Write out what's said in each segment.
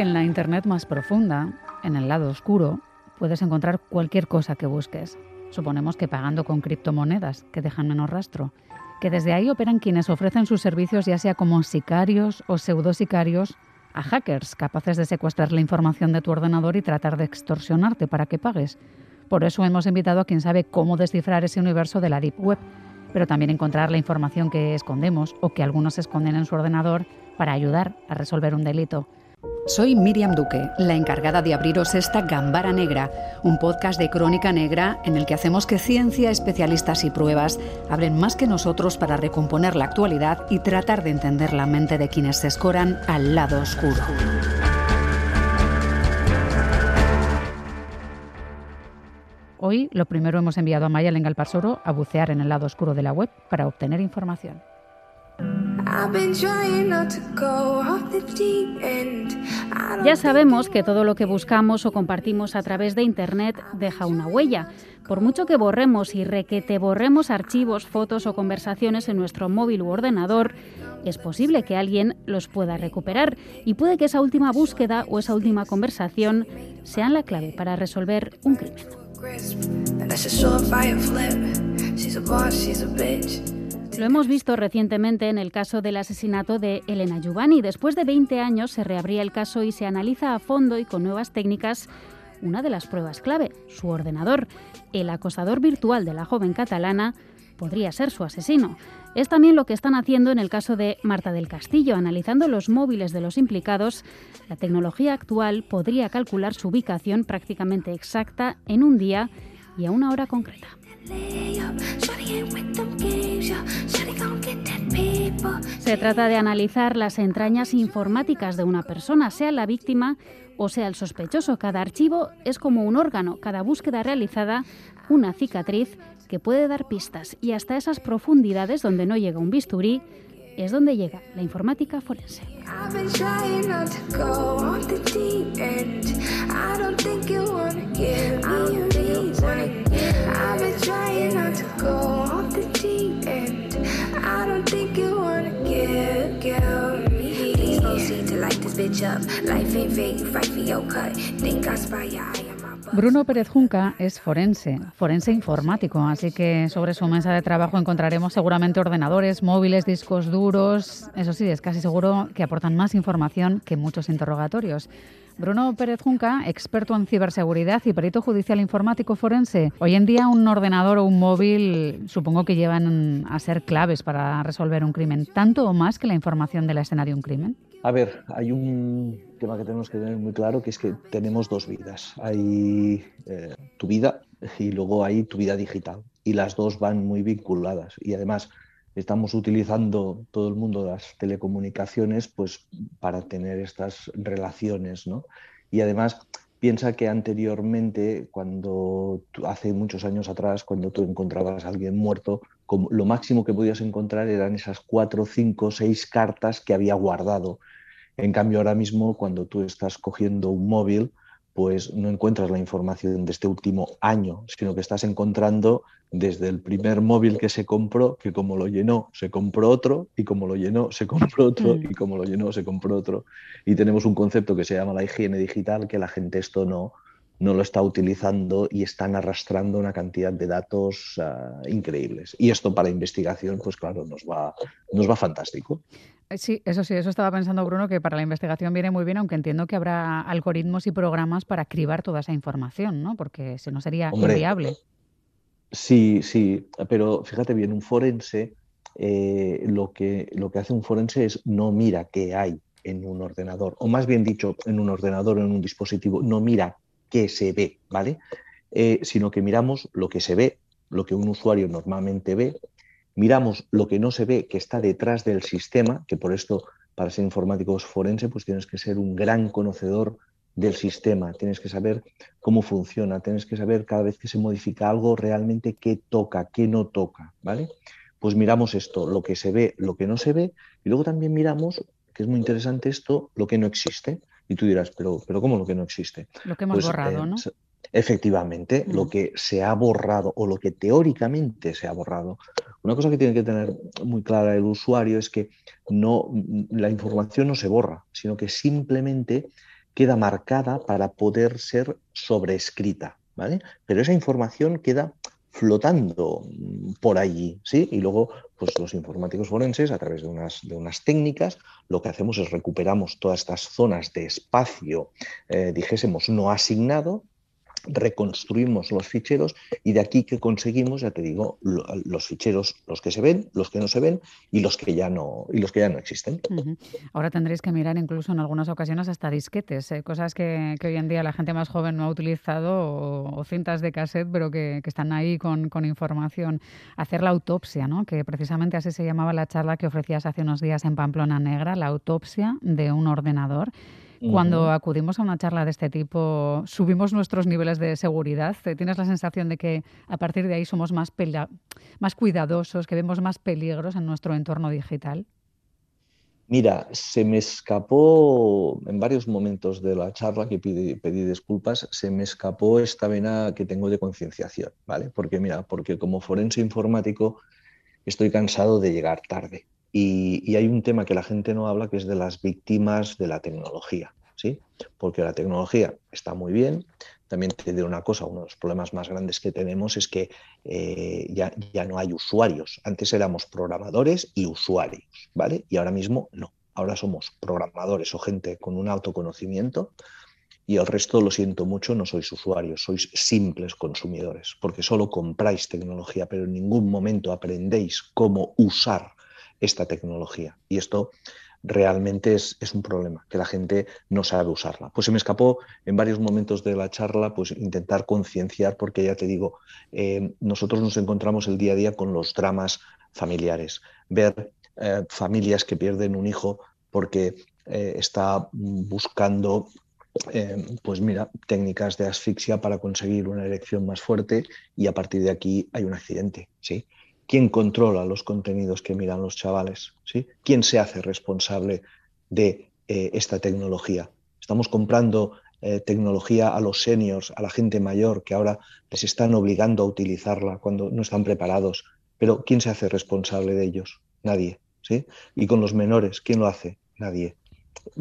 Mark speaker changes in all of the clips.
Speaker 1: En la Internet más profunda, en el lado oscuro, puedes encontrar cualquier cosa que busques. Suponemos que pagando con criptomonedas, que dejan menos rastro. Que desde ahí operan quienes ofrecen sus servicios ya sea como sicarios o pseudosicarios a hackers capaces de secuestrar la información de tu ordenador y tratar de extorsionarte para que pagues. Por eso hemos invitado a quien sabe cómo descifrar ese universo de la Deep Web, pero también encontrar la información que escondemos o que algunos esconden en su ordenador para ayudar a resolver un delito.
Speaker 2: Soy Miriam Duque, la encargada de abriros esta Gambara Negra, un podcast de crónica negra en el que hacemos que ciencia, especialistas y pruebas hablen más que nosotros para recomponer la actualidad y tratar de entender la mente de quienes se escoran al lado oscuro.
Speaker 1: Hoy lo primero hemos enviado a Maya Lengalparsoro a bucear en el lado oscuro de la web para obtener información.
Speaker 3: Ya sabemos que todo lo que buscamos o compartimos a través de Internet deja una huella. Por mucho que borremos y requete borremos archivos, fotos o conversaciones en nuestro móvil u ordenador, es posible que alguien los pueda recuperar y puede que esa última búsqueda o esa última conversación sean la clave para resolver un crimen. Lo hemos visto recientemente en el caso del asesinato de Elena Giovanni. Después de 20 años se reabría el caso y se analiza a fondo y con nuevas técnicas una de las pruebas clave, su ordenador. El acosador virtual de la joven catalana podría ser su asesino. Es también lo que están haciendo en el caso de Marta del Castillo, analizando los móviles de los implicados. La tecnología actual podría calcular su ubicación prácticamente exacta en un día y a una hora concreta. Se trata de analizar las entrañas informáticas de una persona, sea la víctima o sea el sospechoso. Cada archivo es como un órgano, cada búsqueda realizada una cicatriz que puede dar pistas y hasta esas profundidades donde no llega un bisturí es donde llega la informática forense.
Speaker 1: Bruno Pérez Junca es forense, forense informático, así que sobre su mesa de trabajo encontraremos seguramente ordenadores, móviles, discos duros. Eso sí, es casi seguro que aportan más información que muchos interrogatorios. Bruno Pérez Junca, experto en ciberseguridad y perito judicial informático forense. Hoy en día un ordenador o un móvil supongo que llevan a ser claves para resolver un crimen, tanto o más que la información de la escena de un crimen.
Speaker 4: A ver, hay un tema que tenemos que tener muy claro, que es que tenemos dos vidas. Hay eh, tu vida y luego hay tu vida digital. Y las dos van muy vinculadas. Y además estamos utilizando todo el mundo las telecomunicaciones pues, para tener estas relaciones. ¿no? Y además piensa que anteriormente, cuando hace muchos años atrás, cuando tú encontrabas a alguien muerto, lo máximo que podías encontrar eran esas cuatro, cinco, seis cartas que había guardado. En cambio, ahora mismo, cuando tú estás cogiendo un móvil, pues no encuentras la información de este último año, sino que estás encontrando desde el primer móvil que se compró, que como lo llenó, se compró otro, y como lo llenó, se compró otro, mm. y como lo llenó, se compró otro. Y tenemos un concepto que se llama la higiene digital, que la gente esto no, no lo está utilizando y están arrastrando una cantidad de datos ah, increíbles. Y esto para investigación, pues claro, nos va, nos va fantástico.
Speaker 1: Eh, sí, eso sí, eso estaba pensando Bruno, que para la investigación viene muy bien, aunque entiendo que habrá algoritmos y programas para cribar toda esa información, ¿no? Porque si no sería inviable.
Speaker 4: Sí, sí, pero fíjate bien, un forense, eh, lo, que, lo que hace un forense es no mira qué hay en un ordenador, o más bien dicho, en un ordenador o en un dispositivo, no mira que se ve, ¿vale? Eh, sino que miramos lo que se ve, lo que un usuario normalmente ve, miramos lo que no se ve, que está detrás del sistema, que por esto para ser informático forense, pues tienes que ser un gran conocedor del sistema, tienes que saber cómo funciona, tienes que saber cada vez que se modifica algo realmente qué toca, qué no toca, ¿vale? Pues miramos esto, lo que se ve, lo que no se ve, y luego también miramos, que es muy interesante esto, lo que no existe. Y tú dirás, pero, pero ¿cómo lo que no existe?
Speaker 1: Lo que hemos pues, borrado, ¿no?
Speaker 4: Eh, efectivamente, lo que se ha borrado o lo que teóricamente se ha borrado. Una cosa que tiene que tener muy clara el usuario es que no, la información no se borra, sino que simplemente queda marcada para poder ser sobrescrita, ¿vale? Pero esa información queda flotando por allí, ¿sí? Y luego, pues los informáticos forenses, a través de unas, de unas técnicas, lo que hacemos es recuperamos todas estas zonas de espacio, eh, dijésemos, no asignado, reconstruimos los ficheros y de aquí que conseguimos, ya te digo, los ficheros, los que se ven, los que no se ven y los que ya no, y los que ya no existen.
Speaker 1: Ahora tendréis que mirar incluso en algunas ocasiones hasta disquetes, eh, cosas que, hoy en día la gente más joven no ha utilizado o, cintas de cassette, pero que, están ahí con, con, información. Hacer la autopsia, ¿no? que precisamente así se llamaba la charla que ofrecías hace unos días en Pamplona Negra, la autopsia de un ordenador. Cuando acudimos a una charla de este tipo, subimos nuestros niveles de seguridad. ¿Tienes la sensación de que a partir de ahí somos más, más cuidadosos, que vemos más peligros en nuestro entorno digital?
Speaker 4: Mira, se me escapó en varios momentos de la charla que pedí disculpas, se me escapó esta vena que tengo de concienciación, ¿vale? Porque mira, porque como forense informático estoy cansado de llegar tarde. Y, hay un tema que la gente no habla, que es de las víctimas de la tecnología, ¿sí? Porque la tecnología está muy bien. También te diré una cosa, uno de los problemas más grandes que tenemos es que eh, ya, ya no hay usuarios. Antes éramos programadores y usuarios, ¿vale? Y ahora mismo no. Ahora somos programadores o gente con un autoconocimiento y el resto, lo siento mucho, no sois usuarios, sois simples consumidores, porque solo compráis tecnología, pero en ningún momento aprendéis cómo usar esta tecnología. Y esto realmente es, un problema, que la gente no sabe usarla. Pues se me escapó en varios momentos de la charla pues intentar concienciar, porque ya te digo, eh, nosotros nos encontramos el día a día con los dramas familiares, ver eh, familias que pierden un hijo porque eh, está buscando pues mira, técnicas de asfixia para conseguir una erección más fuerte y a partir de aquí hay un accidente, ¿sí? ¿Quién controla los contenidos que miran los chavales? ¿sí? ¿Quién se hace responsable de eh, esta tecnología? Estamos comprando eh, tecnología a los seniors, a la gente mayor, que ahora les están obligando a utilizarla cuando no están preparados. Pero ¿quién se hace responsable de ellos? Nadie. ¿sí? Y con los menores, ¿quién lo hace? Nadie.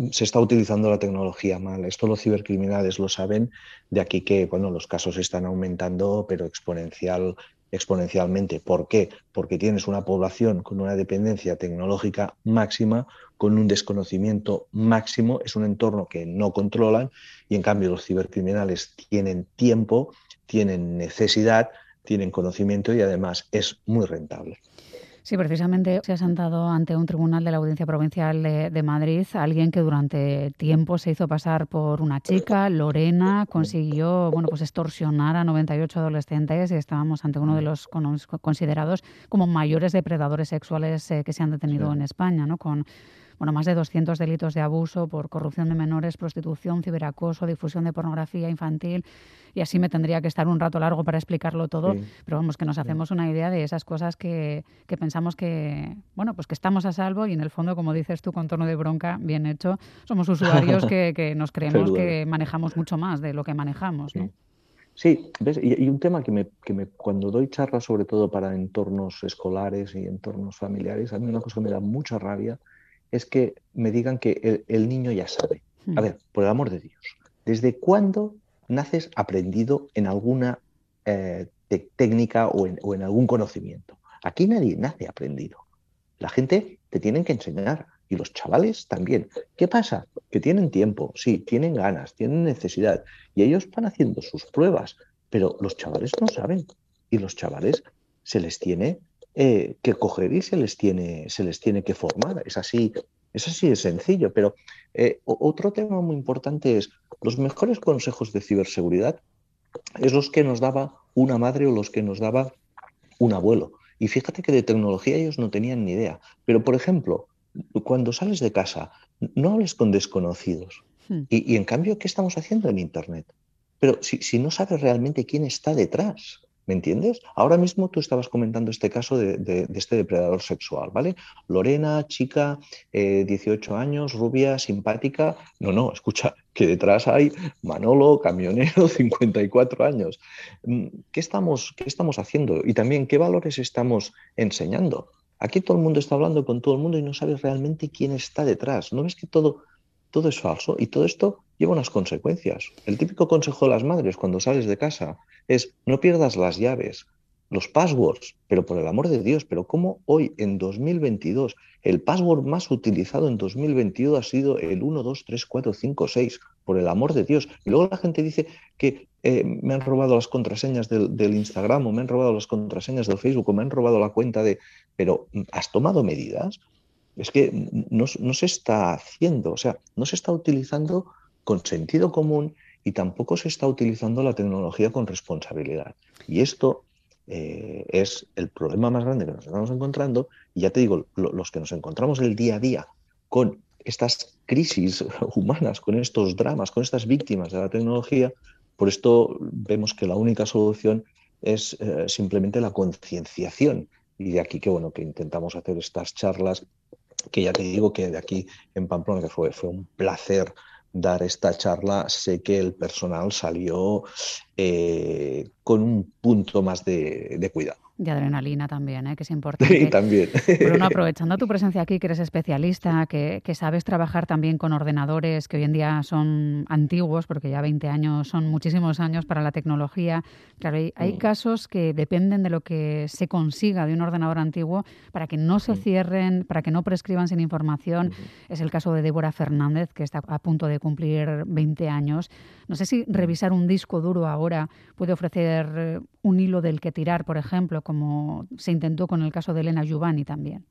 Speaker 4: Se está utilizando la tecnología mal. Esto los cibercriminales lo saben, de aquí que bueno, los casos están aumentando, pero exponencial, exponencialmente. ¿Por qué? Porque tienes una población con una dependencia tecnológica máxima, con un desconocimiento máximo, es un entorno que no controlan y en cambio los cibercriminales tienen tiempo, tienen necesidad, tienen conocimiento y además es muy rentable.
Speaker 1: Sí, precisamente se ha sentado ante un tribunal de la Audiencia Provincial de, Madrid alguien que durante tiempo se hizo pasar por una chica, Lorena, consiguió bueno, pues extorsionar a 98 adolescentes y estábamos ante uno de los considerados como mayores depredadores sexuales eh, que se han detenido en España, ¿no? con bueno, más de 200 delitos de abuso por corrupción de menores, prostitución, ciberacoso, difusión de pornografía infantil. Y así me tendría que estar un rato largo para explicarlo todo, pero vamos, que nos hacemos una idea de esas cosas que, que, pensamos que, bueno, pues que estamos a salvo y en el fondo, como dices tú, con tono de bronca, bien hecho, somos usuarios que, que nos creemos que manejamos mucho más de lo que manejamos, ¿no?
Speaker 4: Sí, ¿ves? Y, un tema que, me, que me, cuando doy charlas, sobre todo para entornos escolares y entornos familiares, a mí una cosa que me da mucha rabia es que me digan que el, niño ya sabe. A hmm. ver, por el amor de Dios, ¿desde cuándo naces aprendido en alguna eh, técnica o en, algún conocimiento? Aquí nadie nace aprendido. La gente te tiene que enseñar y los chavales también. ¿Qué pasa? Que tienen tiempo, sí, tienen ganas, tienen necesidad y ellos van haciendo sus pruebas, pero los chavales no saben y los chavales se les tiene eh, que coger y se les, tiene, se les tiene que formar. Es así, es así de sencillo. Pero eh, otro tema muy importante es los mejores consejos de ciberseguridad es los que nos daba una madre o los que nos daba un abuelo. Y fíjate que de tecnología ellos no tenían ni idea. Pero, por ejemplo, cuando sales de casa, no hables con desconocidos. Hmm. Y, en cambio, ¿qué estamos haciendo en Internet? Pero si, si no sabes realmente quién está detrás, ¿Me entiendes? Ahora mismo tú estabas comentando este caso de, este depredador sexual, ¿vale? Lorena, chica, 18 eh, años, rubia, simpática. No, no, escucha, que detrás hay Manolo, camionero, 54 años. Mm, ¿Qué estamos, qué estamos haciendo? Y también, ¿qué valores estamos enseñando? Aquí todo el mundo está hablando con todo el mundo y no sabes realmente quién está detrás. ¿No ves que todo, todo es falso? Y todo esto lleva unas consecuencias. El típico consejo de las madres cuando sales de casa es no pierdas las llaves, los passwords, pero por el amor de Dios, pero ¿cómo hoy en 2022 el password más utilizado en 2022 ha sido el 1, 2, 3, 4, 5, 6? Por el amor de Dios. Y luego la gente dice que eh, me han robado las contraseñas del, Instagram o me han robado las contraseñas del Facebook o me han robado la cuenta de... Pero ¿has tomado medidas? Es que no, no se está haciendo, o sea, no se está utilizando con sentido común y tampoco se está utilizando la tecnología con responsabilidad. Y esto eh, es el problema más grande que nos estamos encontrando. Y ya te digo, los que nos encontramos el día a día con estas crisis humanas, con estos dramas, con estas víctimas de la tecnología, por esto vemos que la única solución es eh, simplemente la concienciación. Y de aquí que bueno, que intentamos hacer estas charlas, que ya te digo que de aquí en Pamplona, que fue, fue un placer dar esta charla, sé que el personal salió eh, con un punto más de cuidado
Speaker 1: de adrenalina también, ¿eh? que es importante.
Speaker 4: Sí, también.
Speaker 1: Bruno, aprovechando tu presencia aquí, que eres especialista, que, sabes trabajar también con ordenadores que hoy en día son antiguos, porque ya 20 años son muchísimos años para la tecnología. Claro, hay, mm. casos que dependen de lo que se consiga de un ordenador antiguo para que no se cierren, para que no prescriban sin información. Es el caso de Débora Fernández, que está a punto de cumplir 20 años. No sé si mm. revisar un disco duro ahora puede ofrecer eh, un hilo del que tirar, por ejemplo, como se intentó con el caso de Elena Giovanni también.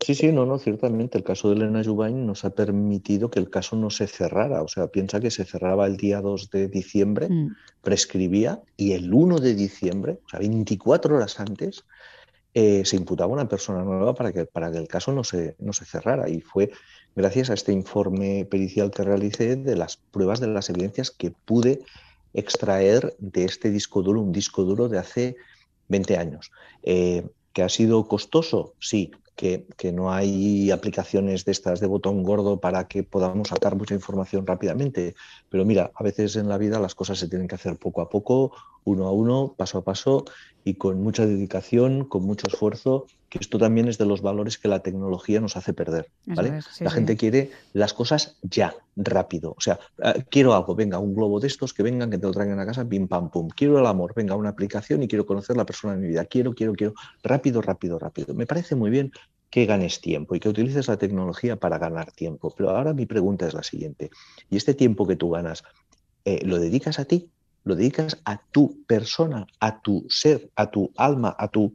Speaker 4: Sí, sí, no, no, ciertamente. El caso de Elena Giovanni nos ha permitido que el caso no se cerrara. O sea, piensa que se cerraba el día 2 de diciembre, mm. prescribía, y el 1 de diciembre, o sea, 24 horas antes, eh, se imputaba una persona nueva para que, para que el caso no se, no se cerrara. Y fue gracias a este informe pericial que realicé de las pruebas de las evidencias que pude extraer de este disco duro, un disco duro de hace 20 años. Eh, ¿Que ha sido costoso? Sí. Que, que, no hay aplicaciones de estas de botón gordo para que podamos sacar mucha información rápidamente. Pero mira, a veces en la vida las cosas se tienen que hacer poco a poco, uno a uno, paso a paso y con mucha dedicación, con mucho esfuerzo, que esto también es de los valores que la tecnología nos hace perder. ¿vale? la gente quiere las cosas ya, rápido. O sea, eh, quiero algo, venga, un globo de estos que vengan, que te lo traigan a casa, pim, pam, pum. Quiero el amor, venga, una aplicación y quiero conocer la persona de mi vida. Quiero, quiero, quiero, rápido, rápido, rápido. Me parece muy bien que ganes tiempo y que utilices la tecnología para ganar tiempo. Pero ahora mi pregunta es la siguiente. ¿Y este tiempo que tú ganas, eh, lo dedicas a ti? lo dedicas a tu persona, a tu ser, a tu alma, a tu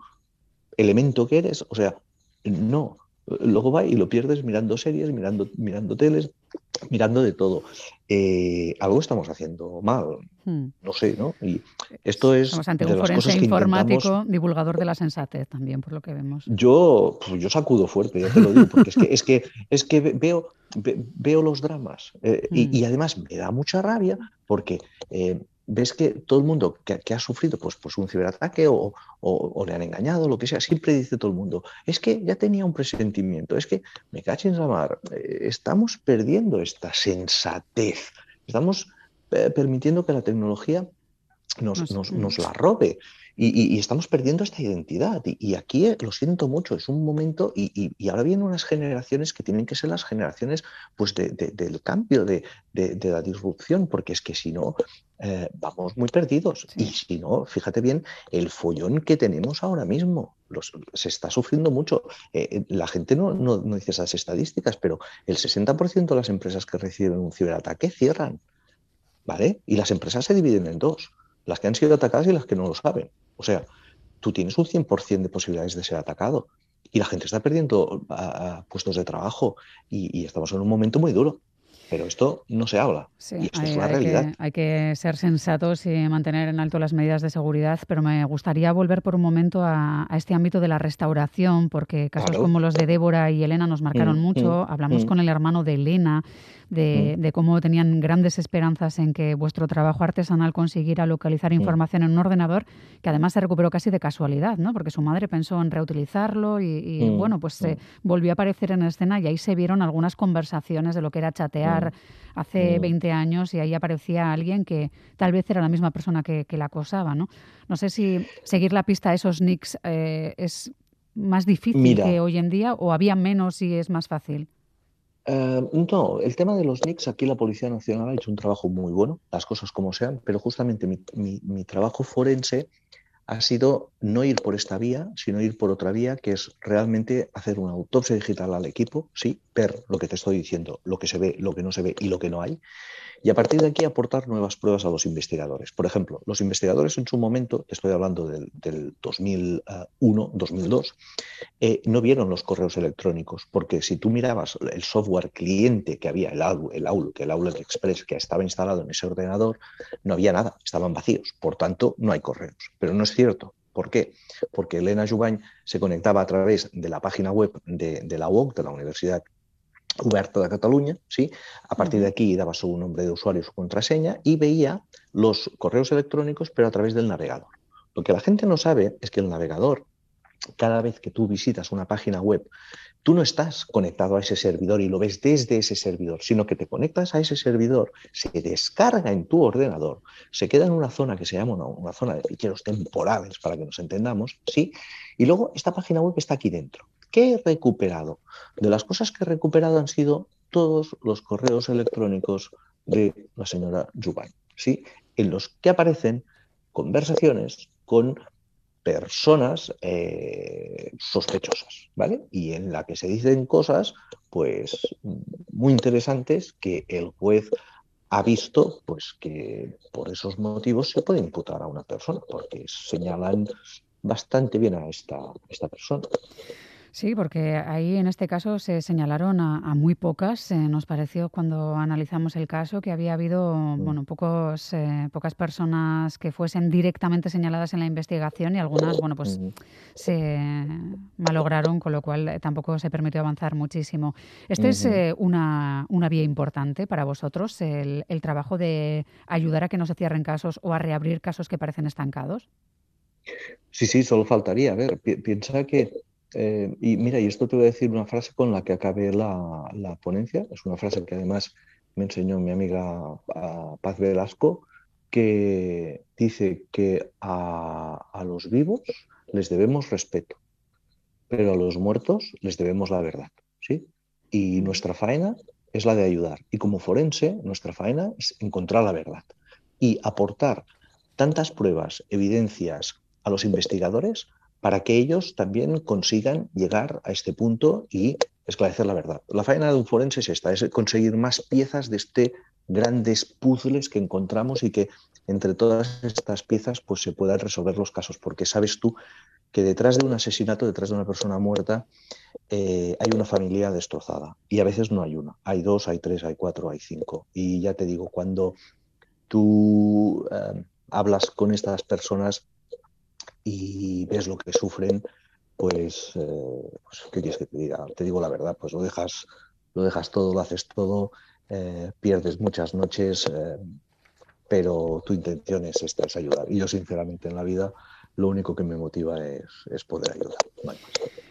Speaker 4: elemento que eres. O sea, no. Luego va y lo pierdes mirando series, mirando, mirando teles, mirando de todo. Eh, algo estamos haciendo mal, hmm. no sé, ¿no? Y esto es.
Speaker 1: Estamos ante un forense informático, divulgador de la sensatez también, por lo que vemos.
Speaker 4: Yo, pues yo sacudo fuerte, ya te lo digo, porque es que, es que, es que veo, veo los dramas eh, y, hmm. y, además me da mucha rabia porque. Eh, ves que todo el mundo que, ha sufrido pues, pues un ciberataque o, le han engañado, lo que sea, siempre dice todo el mundo, es que ya tenía un presentimiento, es que me en la mar, eh, estamos perdiendo esta sensatez, estamos eh, permitiendo que la tecnología nos, nos la robe. Y, estamos perdiendo esta identidad. Y, aquí eh, lo siento mucho, es un momento, y, ahora vienen unas generaciones que tienen que ser las generaciones pues, del cambio, de, la disrupción, porque es que si no, eh, vamos muy perdidos. Y si no, fíjate bien, el follón que tenemos ahora mismo, se está sufriendo mucho. Eh, la gente no, no, no dice esas estadísticas, pero el 60% de las empresas que reciben un ciberataque cierran. ¿Vale? Y las empresas se dividen en dos las que han sido atacadas y las que no lo saben. O sea, tú tienes un 100% de posibilidades de ser atacado y la gente está perdiendo puestos de trabajo y, estamos en un momento muy duro. Pero esto no se habla. y esto es una realidad.
Speaker 1: hay que ser sensatos y mantener en alto las medidas de seguridad, pero me gustaría volver por un momento a, este ámbito de la restauración, porque casos como los de Débora y Elena nos marcaron mm, mucho. Mm, Hablamos mm. con el hermano de Elena, de, cómo tenían grandes esperanzas en que vuestro trabajo artesanal consiguiera localizar información en un ordenador, que además se recuperó casi de casualidad, ¿no? porque su madre pensó en reutilizarlo y, bueno, pues se volvió a aparecer en escena y ahí se vieron algunas conversaciones de lo que era chatear hace 20 años y ahí aparecía alguien que tal vez era la misma persona que, la acosaba. ¿no? no sé si seguir la pista a esos nicks eh, es más difícil que hoy en día o había menos y es más fácil.
Speaker 4: Eh, no, el tema de los NICs, aquí la Policía Nacional ha hecho un trabajo muy bueno, las cosas como sean, pero justamente mi trabajo forense ha sido no ir por esta vía, sino ir por otra vía, que es realmente hacer una autopsia digital al equipo, sí, ver lo que te estoy diciendo, lo que se ve, lo que no se ve y lo que no hay, y a partir de aquí aportar nuevas pruebas a los investigadores. Por ejemplo, los investigadores en su momento, estoy hablando del, 2001, 2002, eh, no vieron los correos electrónicos, porque si tú mirabas el software cliente que había, el, el Outlook, el Outlook Express que estaba instalado en ese ordenador, no había nada, estaban vacíos, por tanto no hay correos. Pero no es cierto, ¿Por qué? Porque Elena Jubain se conectaba a través de la página web de, de la UOC, de la Universidad Oberta de Cataluña, ¿sí? A partir de aquí daba su nombre de usuario, su contraseña y veía los correos electrónicos, pero a través del navegador. Lo que la gente no sabe es que el navegador, cada vez que tú visitas una página web, tú no estás conectado a ese servidor y lo ves desde ese servidor, sino que te conectas a ese servidor, se descarga en tu ordenador, se queda en una zona que se llama una, una zona de ficheros temporales, para que nos entendamos, ¿sí? Y luego esta página web está aquí dentro. ¿Qué he recuperado? De las cosas que he recuperado han sido todos los correos electrónicos de la señora Jubain, ¿sí? en los que aparecen conversaciones con personas eh, sospechosas, ¿vale? Y en la que se dicen cosas, pues, muy interesantes que el juez ha visto, pues, que por esos motivos se puede imputar a una persona, porque señalan bastante bien a esta, esta persona.
Speaker 1: Sí, porque ahí en este caso se señalaron a, muy pocas. Eh, nos pareció cuando analizamos el caso que había habido mm. bueno, pocos, eh, pocas personas que fuesen directamente señaladas en la investigación y algunas bueno, pues se malograron, con lo cual eh, tampoco se permitió avanzar muchísimo. Este es una, una, vía importante para vosotros, el, el trabajo de ayudar a que no se cierren casos o a reabrir casos que parecen estancados.
Speaker 4: Sí, sí, solo faltaría. A ver, piensa que eh, y mira, y esto te voy a decir una frase con la que acabé la, ponencia. Es una frase que además me enseñó mi amiga Paz Velasco, que dice que a, a los vivos les debemos respeto, pero a los muertos les debemos la verdad. ¿sí? Y nuestra faena es la de ayudar. Y como forense, nuestra faena es encontrar la verdad y aportar tantas pruebas, evidencias a los investigadores para que ellos también consigan llegar a este punto y esclarecer la verdad. La faena de un forense es esta, es conseguir más piezas de este grandes puzzles que encontramos y que entre todas estas piezas pues se puedan resolver los casos, porque sabes tú que detrás de un asesinato, detrás de una persona muerta, eh, hay una familia destrozada y a veces no hay una, hay dos, hay tres, hay cuatro, hay cinco. Y ya te digo, cuando tú eh, hablas con estas personas, y ves lo que sufren, pues, eh, pues, ¿qué quieres que te diga? Te digo la verdad, pues lo dejas, lo dejas todo, lo haces todo, eh, pierdes muchas noches, eh, pero tu intención es esta, es ayudar. Y yo, sinceramente, en la vida, lo único que me motiva es, es poder ayudar.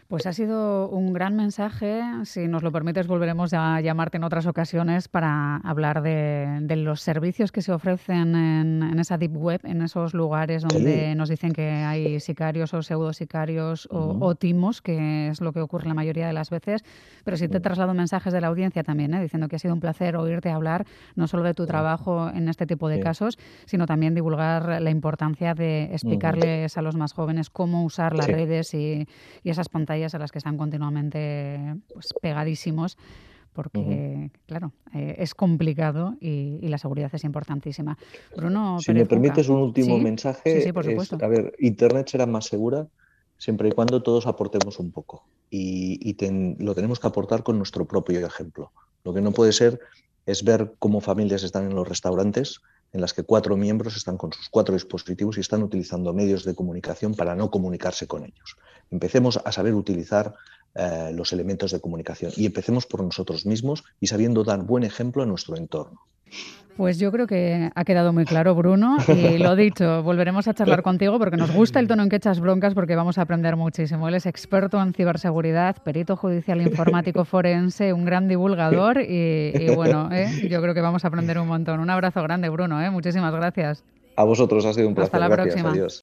Speaker 1: Pues ha sido un gran mensaje. Si nos lo permites, volveremos a llamarte en otras ocasiones para hablar de, los servicios que se ofrecen en, esa deep web, en esos lugares donde nos dicen que hay sicarios o pseudosicarios o, o, timos, que es lo que ocurre la mayoría de las veces. Pero sí te traslado mensajes de la audiencia también, ¿eh? diciendo que ha sido un placer oírte hablar no solo de tu trabajo en este tipo de casos, sino también divulgar la importancia de explicarles a los más jóvenes cómo usar las redes y, y esas pantallas a las que están continuamente pues, pegadísimos porque, claro, eh, es complicado y, la seguridad es importantísima. Bruno,
Speaker 4: si me permites un último mensaje, sí, por supuesto. a ver, Internet será más segura siempre y cuando todos aportemos un poco y, lo tenemos que aportar con nuestro propio ejemplo. Lo que no puede ser es ver cómo familias están en los restaurantes en las que cuatro miembros están con sus cuatro dispositivos y están utilizando medios de comunicación para no comunicarse con ellos. Empecemos a saber utilizar eh, los elementos de comunicación y empecemos por nosotros mismos y sabiendo dar buen ejemplo a nuestro entorno.
Speaker 1: Pues yo creo que ha quedado muy claro, Bruno, y lo dicho, volveremos a charlar contigo porque nos gusta el tono en que echas broncas porque vamos a aprender muchísimo. Él es experto en ciberseguridad, perito judicial informático forense, un gran divulgador y, bueno, ¿eh? yo creo que vamos a aprender un montón. Un abrazo grande, Bruno, ¿eh? muchísimas gracias.
Speaker 4: A vosotros ha sido un placer.
Speaker 1: Hasta la próxima.
Speaker 4: Adiós.